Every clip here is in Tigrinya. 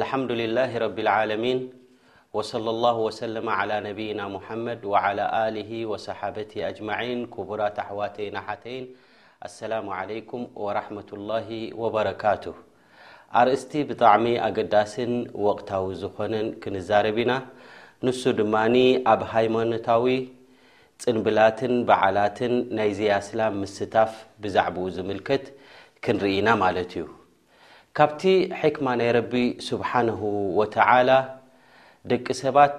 لحملله رب العمين صلى اله وسلم على نبي محم وعلى له وصحابته أمعين كبرت حوتيت سلام عليكم ورمة الله وبر ኣርእስቲ ብጣዕሚ ኣገዳሲን ወቅታዊ ዝኾነን ክንዛረብ ኢና። ንሱ ድማ ኣብ ሃይማኖታዊ ጽንብላትን በዓላትን ናይ ዘይኣስላም ምስታፍ ብዛዕብኡ ዝምልከት ክንርኢ ኢና ማለት እዩ። ካብቲ ሕክማ ናይ ረቢ ሱብሓነሁ ወተዓላ ደቂ ሰባት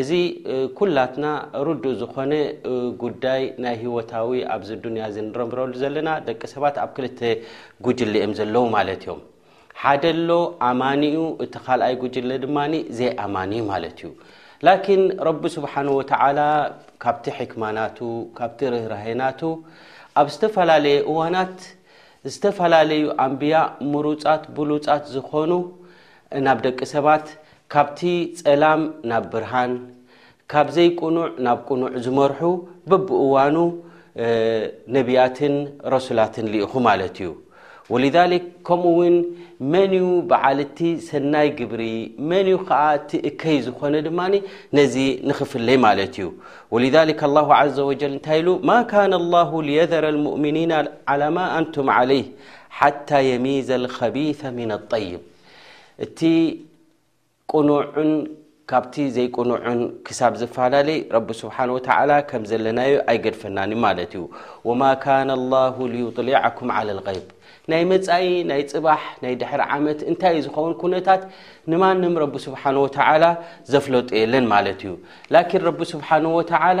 እዚ ኩላትና ርዱእ ዝኾነ ጉዳይ ናይ ህይወታዊ ኣብዚ ዱንያ እዚ ንረብረሉ ዘለና ደቂ ሰባት ኣብ ክልተ ጉጅለ እዮም ዘለዉ ማለት እዮም። ሓደ ኣሎ ኣማኒ እዩ፣ እቲ ካልኣይ ጉጅለ ድማ ዘይኣማኒ እዩ ማለት እዩ። ላኪን ረቢ ስብሓን ወተዓላ ካብቲ ሕክማ ናቱ ካብቲ ርህራሄ ናቱ ኣብ ዝተፈላለየ እዋናት ዝተፈላለዩ ኣንብያ ምሩፃት ብሉፃት ዝኾኑ ናብ ደቂ ሰባት ካብቲ ጸላም ናብ ብርሃን፣ ካብ ዘይቅኑዕ ናብ ቅኑዕ ዝመርሑ በብእዋኑ ነብያትን ረሱላትን ልኢኹ ማለት እዩ። ወሊዛሊክ ከምኡ እውን መን እዩ በዓል እቲ ሰናይ ግብሪ መን እዩ ከኣ እቲ እከይ ዝኾነ ድማ ነዚ ንኽፍለይ ማለት እዩ። ወሊዛሊክ ኣላሁ ዓዘ ወጀል እንታይ ኢሉ ማካነ ኣላሁ ልየዘረ ልሙእሚኒና ዓላ ማ ኣንቱም ዓለይህ ሓታ የሚዘ ልከቢሰ ሚነ ጠይብ እቲ ቅኑዕን ካብቲ ዘይቅኑዕን ክሳብ ዝፈላለይ ረቢ ስብሓን ወተዓላ ከም ዘለናዩ ኣይገድፈናን ማለት እዩ ወማ ካነ ላሁ ልዩጥሊዓኩም ዓላ ልይብ ናይ መፃኢ ናይ ፅባሕ ናይ ድሕሪ ዓመት እንታይ ዝኸውን ኩነታት ንማንም ረቢ ስብሓን ወተዓላ ዘፍለጡ የለን ማለት እዩ ላኪን ረቢ ስብሓን ወተዓላ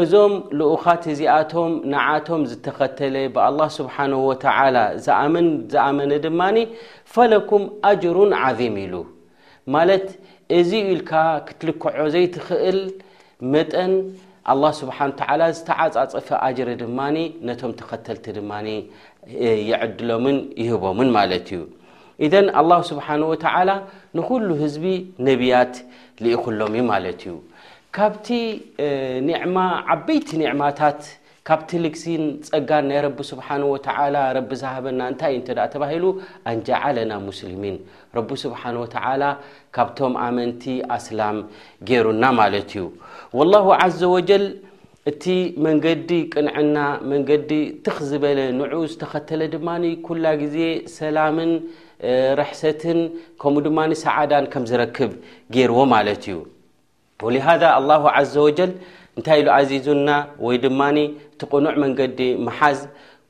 እዞም ልኡኻት እዚኣቶም ንዓቶም ዝተኸተለ ብኣላህ ስብሓነሁ ወተዓላ ዝኣምን ዝኣመነ ድማ ፈለኩም ኣጅሩን ዓዚም ኢሉ ማለት እዚ ዩ ኢልካ ክትልክዖ ዘይትኽእል መጠን ኣላህ ስብሓነ ወተዓላ ዝተዓፃፀፈ ኣጅሪ ድማ ነቶም ተኸተልቲ ድማ ይዕድሎምን ይህቦምን ማለት እዩ ኢዘን ኣላሁ ስብሓን ወተዓላ ንኹሉ ህዝቢ ነቢያት ልኢኹሎም እዩ ማለት እዩ ካብቲ ኒዕማ ዓበይቲ ኒዕማታት ካብቲ ልግሲን ጸጋን ናይ ረቢ ስብሓን ወተዓላ ረቢ ዝሃበና እንታይ እንተ ተባሂሉ ኣንጀዓለና ሙስሊሚን ረቢ ስብሓን ወተዓላ ካብቶም ኣመንቲ ኣስላም ገይሩና ማለት እዩ ወላሁ ዓዘ ወጀል እቲ መንገዲ ቅንዕና መንገዲ ትኽ ዝበለ ንዑ ዝተኸተለ ድማ ኩላ ግዜ ሰላምን ርሕሰትን ከምኡ ድማ ሰዓዳን ከም ዝረክብ ገይርዎ ማለት እዩ ወሊሃዛ ኣላሁ ዓዘ ወጀል እንታይ ኢሉ ኣዚዙና ወይ ድማ እቲ ቕኑዕ መንገዲ መሓዝ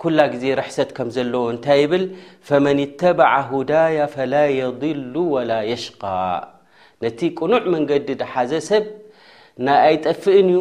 ኩላ ግዜ ርሕሰት ከም ዘለዎ እንታይ ይብል ፈመን ተበዓ ሁዳያ ፈላ የድሉ ወላ የሽቃ ነቲ ቅኑዕ መንገዲ ድሓዘ ሰብ ናይ ኣይጠፍእን እዩ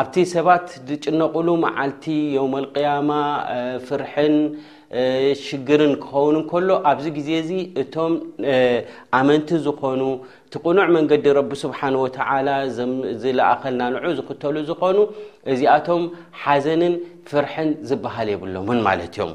ኣብቲ ሰባት ዝጭነቕሉ መዓልቲ ዮመልቅያማ ፍርሕን ሽግርን ክኸውን እንከሎ ኣብዚ ግዜ እዚ እቶም ኣመንቲ ዝኾኑ እቲ ቅኑዕ መንገዲ ረቢ ስብሓን ወተዓላ ዝለኣኸልና ንዑ ዝኽተሉ ዝኾኑ እዚኣቶም ሓዘንን ፍርሕን ዝበሃል የብሎምን ማለት እዮም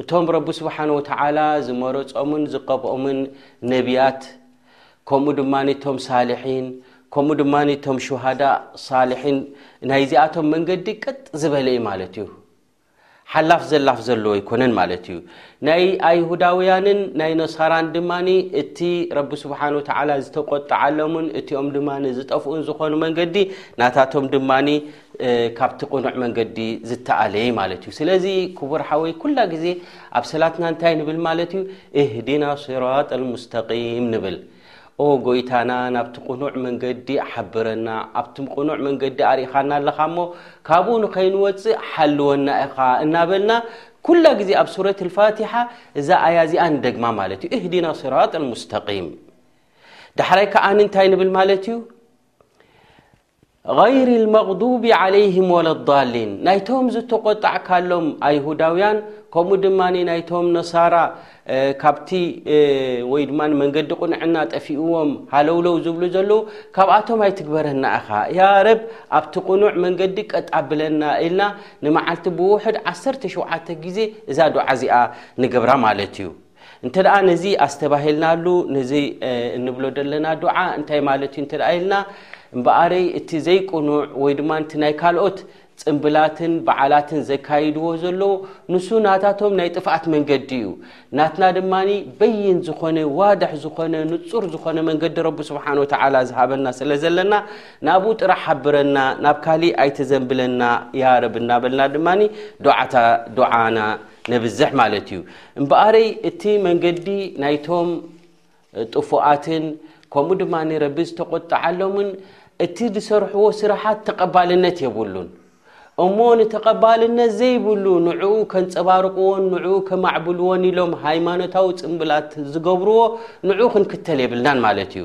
እቶም ረቢ ስብሓን ወተዓላ ዝመረፆምን ዝቀብኦምን ነቢያት ከምኡ ድማ ቶም ሳልሒን ከምኡ ድማ ቶም ሹሃዳ ሳልሒን ናይዚኣቶም መንገዲ ቅጥ ዝበለ ዩ ማለት እዩ ሓላፍ ዘላፍ ዘለዎ ኣይኮነን ማለት እዩ ናይ ኣይሁዳውያንን ናይ ነሳራን ድማ እቲ ረቢ ስብሓን ወተዓላ ዝተቆጣዓሎምን እቲኦም ድማ ዝጠፍኡን ዝኾኑ መንገዲ ናታቶም ድማ ካብቲ ቅኑዕ መንገዲ ዝተኣለየ ማለት እዩ ስለዚ ክቡር ሓወይ ኩላ ግዜ ኣብ ሰላትና እንታይ ንብል ማለት እዩ እህዲና ስራጥ ልሙስተቂም ንብል ኦ ጎይታና ናብቲ ቅኑዕ መንገዲ ሓብረና ኣብቲ ቅኑዕ መንገዲ ኣርኢኻና ኣለኻ እሞ ካብኡ ንኸይንወፅእ ሓልወና ኢኻ እናበልና ኩላ ግዜ ኣብ ሱረት ልፋትሓ እዛ ኣያ እዚኣ ንደግማ ማለት እዩ እህዲና ስራጥ ልሙስተቂም ዳሕራይ ከዓን እንታይ ንብል ማለት እዩ غይሪልመቕዱቢ ዓለይህም ወለዳሊን ናይቶም ዝተቖጣዕካሎም ኣይሁዳውያን ከምኡ ድማ ናይቶም ነሳራ ካብቲ ወይ ድማ መንገዲ ቁንዕና ጠፊእዎም ሃለውለው ዝብሉ ዘለዉ ካብኣቶም ኣይትግበረና ኢኻ ያ ረብ ኣብቲ ቁኑዕ መንገዲ ቀጥ ኣብለና ኢልና ንመዓልቲ ብውሕድ ዓሰርተ ሸውዓተ ግዜ እዛ ዱዓ እዚኣ ንገብራ ማለት እዩ እንተ ነዚ ኣስተባሂልናሉ ነዚ እንብሎ ዘለና ዱዓ እንታይ ማለት እዩ እንተ ኢልና እምበኣረይ እቲ ዘይቅኑዕ ወይ ድማ ንቲ ናይ ካልኦት ፅምብላትን በዓላትን ዘካይድዎ ዘለዉ ንሱ ናታቶም ናይ ጥፍኣት መንገዲ እዩ ናትና ድማ በይን ዝኾነ ዋድሕ ዝኾነ ንፁር ዝኾነ መንገዲ ረቢ ስብሓን ወተዓላ ዝሃበና ስለ ዘለና ናብኡ ጥራሕ ሓብረና ናብ ካሊእ ኣይተዘንብለና ያረብ እናበልና ድማ ዱዓታ ዱዓና ነብዝሕ ማለት እዩ እምበኣረይ እቲ መንገዲ ናይቶም ጥፉኣትን ከምኡ ድማ ረቢ ዝተቆጠዓሎምን እቲ ዝሰርሕዎ ስራሓት ተቐባልነት የብሉን እሞ ንተቐባልነት ዘይብሉ ንዕኡ ከንፀባርቕዎን ንዕኡ ከማዕብልዎን ኢሎም ሃይማኖታዊ ፅምብላት ዝገብርዎ ንዕኡ ክንክተል የብልናን ማለት እዩ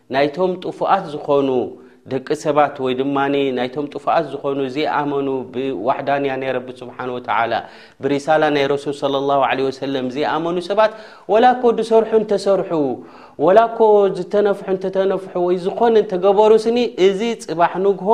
ናይቶም ጥፉኣት ዝኾኑ ደቂ ሰባት ወይ ድማ ናይቶም ጥፉኣት ዝኾኑ ዘይኣመኑ ብዋሕዳንያ ናይ ረቢ ስብሓን ወተዓላ ብሪሳላ ናይ ረሱል صለ ላሁ ለ ወሰለም ዘይኣመኑ ሰባት ወላ እኮ ዝሰርሑ እንተሰርሑ ወላ እኮ ዝተነፍሑ እንተተነፍሑ ወይ ዝኾነ እንተገበሩ ስኒ እዚ ፅባሕ ንግሆ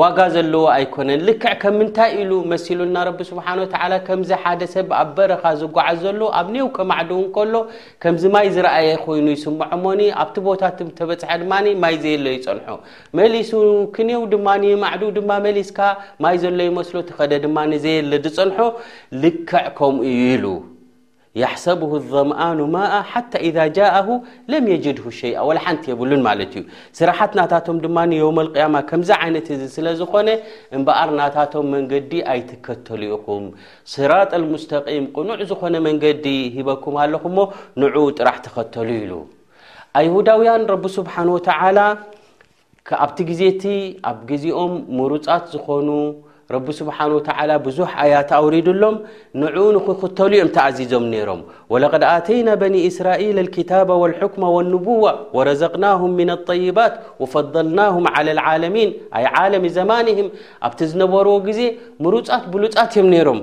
ዋጋ ዘለዎ ኣይኮነን ልክዕ ከም ምንታይ ኢሉ መሲሉና ረቢ ስብሓን ወተዓላ ከምዚ ሓደ ሰብ ኣብ በረኻ ዝጓዓዝ ዘሎ ኣብ ኔው ከማዕድው እንከሎ ከምዚ ማይ ዝረኣየ ኮይኑ ይስምዖ ሞኒ ኣብቲ ቦታ ተበፅሐ ድማ ማይ ዘየሎ ይፀንሖ መሊሱ ክኔው ድማ ማዕድው ድማ መሊስካ ማይ ዘሎ ይመስሎ ተኸደ ድማ ዘየለ ዝፀንሖ ልክዕ ከምኡ እዩ ኢሉ የሕሰብሁ ኣዘምኣኑ ማኣ ሓታ ኢዛ ጃኣሁ ለም የጅድሁ ሸይኣ ዋላ ሓንቲ የብሉን ማለት እዩ ስራሓት ናታቶም ድማ የውም ኣልቅያማ ከምዚ ዓይነት እዚ ስለ ዝኾነ እምበኣር ናታቶም መንገዲ ኣይትከተሉ ኢኹም ስራጥ ኣልሙስተቂም ቅኑዕ ዝኾነ መንገዲ ሂበኩም ኣለኹ እሞ ንዑኡ ጥራሕ ተኸተሉ ኢሉ ኣይሁዳውያን ረቢ ስብሓን ወተዓላ ኣብቲ ግዜ እቲ ኣብ ግዜኦም ምሩፃት ዝኾኑ ረቢ ስብሓን ወተዓላ ብዙሕ ኣያት ኣውሪዱሎም ንዕኡ ንክኽተሉ እዮም ተኣዚዞም ነይሮም ወለቐድ ኣተይና በኒ እስራኤል ልክታባ ወልሕክማ ወንቡዋ ወረዘቅናሁም ምን ኣጠይባት ወፈደልናሁም ዓለ ልዓለሚን ኣይ ዓለሚ ዘማንህም ኣብቲ ዝነበርዎ ግዜ ምሩፃት ብሉፃት እዮም ነይሮም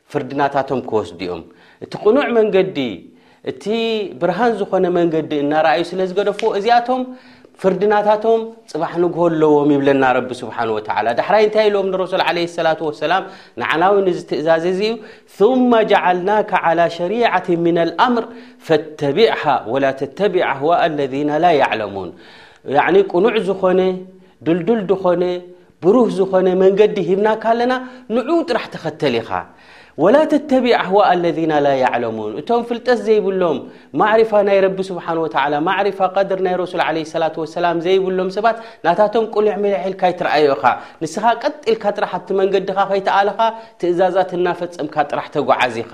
ፍርዲ ናታቶም ክወስዱ እዮም። እቲ ቅኑዕ መንገዲ፣ እቲ ብርሃን ዝኾነ መንገዲ እናረኣዩ ስለ ዝገደፍዎ፣ እዚኣቶም ፍርዲ ናታቶም ጽባሕ ንግሆ ኣለዎም ይብለና ረቢ ስብሓን ወተዓላ። ዳሕራይ እንታይ ኢልዎም ንረሱል ዓለይሂ ሰላቱ ወሰላም፣ ንዓና እውን እዚ ትእዛዝ እዚ እዩ፣ ثመ ጀዓልናከ ዓላ ሸሪዓት ሚን ኣልኣምር ፈተቢዕሃ ወላ ተተቢዕ ኣህዋእ ኣለዚነ ላ የዕለሙን። ያዕኒ ቅኑዕ ዝኾነ ድልዱል ዝኾነ ብሩህ ዝኾነ መንገዲ ሂብናካ ኣለና ንዑኡ ጥራሕ ተኸተል ኢኻ ወላ ተተቢዕ ኣህዋእ ኣለዚና ላ ያዕለሙን እቶም ፍልጠት ዘይብሎም ማዕሪፋ ናይ ረቢ ስብሓን ወተዓላ ማዕሪፋ ቀድር ናይ ረሱል ዓለ ሰላት ወሰላም ዘይብሎም ሰባት ናታቶም ቁልዕ ምልዕ ኢልካ ይትረኣዮ ኢኻ ንስኻ ቀጢልካ ጥራሕ ኣብቲ መንገድኻ ከይተኣለኻ ትእዛዛት እናፈፀምካ ጥራሕ ተጓዓዝ ኢኻ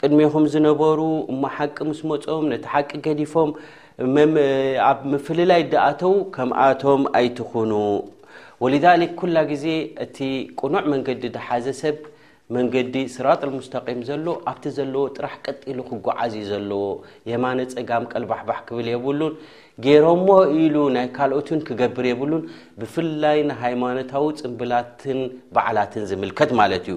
ቅድሜኹም ዝነበሩ እሞ ሓቂ ምስ መጾም ነቲ ሓቂ ገዲፎም ኣብ ምፍልላይ ደኣተው ከምኣቶም ኣይትኹኑ ወሊዛሊክ ኩላ ግዜ እቲ ቅኑዕ መንገዲ ድሓዘ ሰብ መንገዲ ስራጥ ልሙስተቂም ዘሎ ኣብቲ ዘለዎ ጥራሕ ቀጢሉ ክጓዓዝ እዩ ዘለዎ የማነ ፀጋም ቀልባሕባሕ ክብል የብሉን ገይሮሞ ኢሉ ናይ ካልኦትን ክገብር የብሉን ብፍላይ ንሃይማኖታዊ ፅምብላትን በዓላትን ዝምልከት ማለት እዩ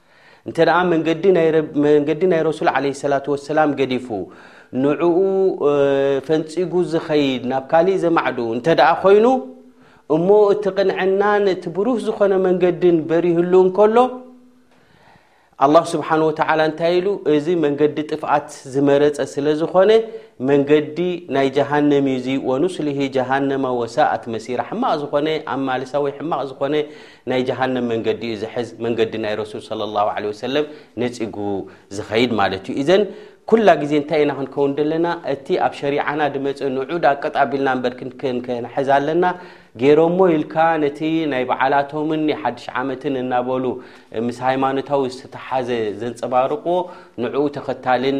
እንተ መንገዲ ናይ ረሱል ዓለ ሰላት ወሰላም ገዲፉ ንዕኡ ፈንፂጉ ዝኸይድ ናብ ካሊእ ዘማዕዱ እንተ ደኣ ኮይኑ እሞ እቲ ቕንዕናን እቲ ብሩህ ዝኾነ መንገድን በሪህሉ እንከሎ ኣላህ ስብሓን ወተዓላ እንታይ ኢሉ እዚ መንገዲ ጥፍኣት ዝመረፀ ስለ ዝኾነ መንገዲ ናይ ጀሃንም እዩዙ ወኑስሊሂ ጀሃንማ ወሳእት መሲራ ሕማቕ ዝኾነ ኣማልሳ ወይ ሕማቕ ዝኾነ ናይ ጀሃንም መንገዲ እዩ ዝሕዝ መንገዲ ናይ ረሱል صለ ላሁ ለ ወሰለም ነፂጉ ዝኸይድ ማለት እዩ እዘን ኩላ ግዜ እንታይ ኢና ክንከውን ዘለና እቲ ኣብ ሸሪዓና ድመፀ ንዑድ ኣቀጣቢልና በር ክንክንክንሕዝ ኣለና ገይሮሞ ኢልካ ነቲ ናይ በዓላቶምን ናይ ሓድሽ ዓመትን እናበሉ ምስ ሃይማኖታዊ ዝተተሓዘ ዘንፀባርቕዎ ንዕኡ ተኸታልን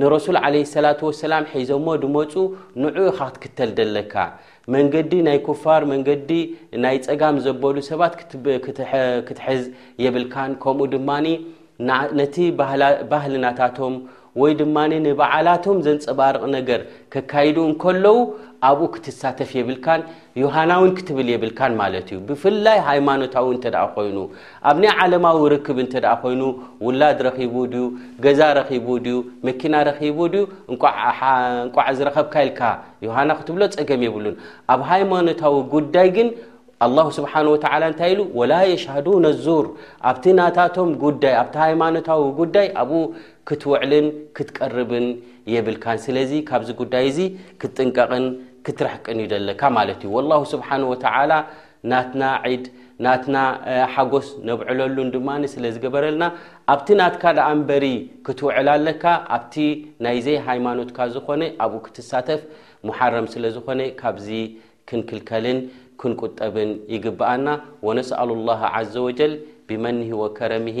ንረሱል ዓለይሂ ሰላቱ ወሰላም ሒዞሞ ድመጹ ንዑ ኢኻ ክትክተል ደለካ መንገዲ ናይ ኩፋር መንገዲ ናይ ጸጋም ዘበሉ ሰባት ክትሕዝ የብልካን ከምኡ ድማ ነቲ ባህሊ ናታቶም ወይ ድማ ንበዓላቶም ዘንፀባርቕ ነገር ከካይዱ እንከለዉ ኣብኡ ክትሳተፍ የብልካን ዮሃናውን ክትብል የብልካን ማለት እዩ ብፍላይ ሃይማኖታዊ እንተ ኮይኑ ኣብ ናይ ዓለማዊ ርክብ እንተ ኮይኑ ውላድ ረኺቡ ድዩ ገዛ ረኺቡ ድዩ መኪና ረኺቡ ድዩ እንቋዕ ዝረኸብካ ኢልካ ዮሃና ክትብሎ ጸገም የብሉን ኣብ ሃይማኖታዊ ጉዳይ ግን ኣላሁ ስብሓን ወተዓላ እንታይ ኢሉ ወላ የሻዱነ ዙር ኣብቲ ናታቶም ጉዳይ ኣብቲ ሃይማኖታዊ ጉዳይ ኣብኡ ክትውዕልን ክትቀርብን የብልካን ስለዚ ካብዚ ጉዳይ እዚ ክትጥንቀቕን ክትርሕቅን እዩ ዘለካ ማለት እዩ ወላሁ ስብሓን ወተዓላ ናትና ዒድ ናትና ሓጎስ ነብዕለሉን ድማ ስለ ዝገበረልና ኣብቲ ናትካ ደኣ እንበሪ ክትውዕል ኣለካ ኣብቲ ናይ ዘይ ሃይማኖትካ ዝኾነ ኣብኡ ክትሳተፍ መሓረም ስለ ዝኾነ ካብዚ ክንክልከልን كن قطبن يجبأنا ونسأل الله عز وجل بمنه وكرمه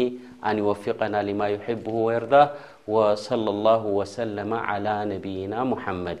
أن يوفقنا لما يحبه ويردا وصلى الله وسلم على نبينا محمد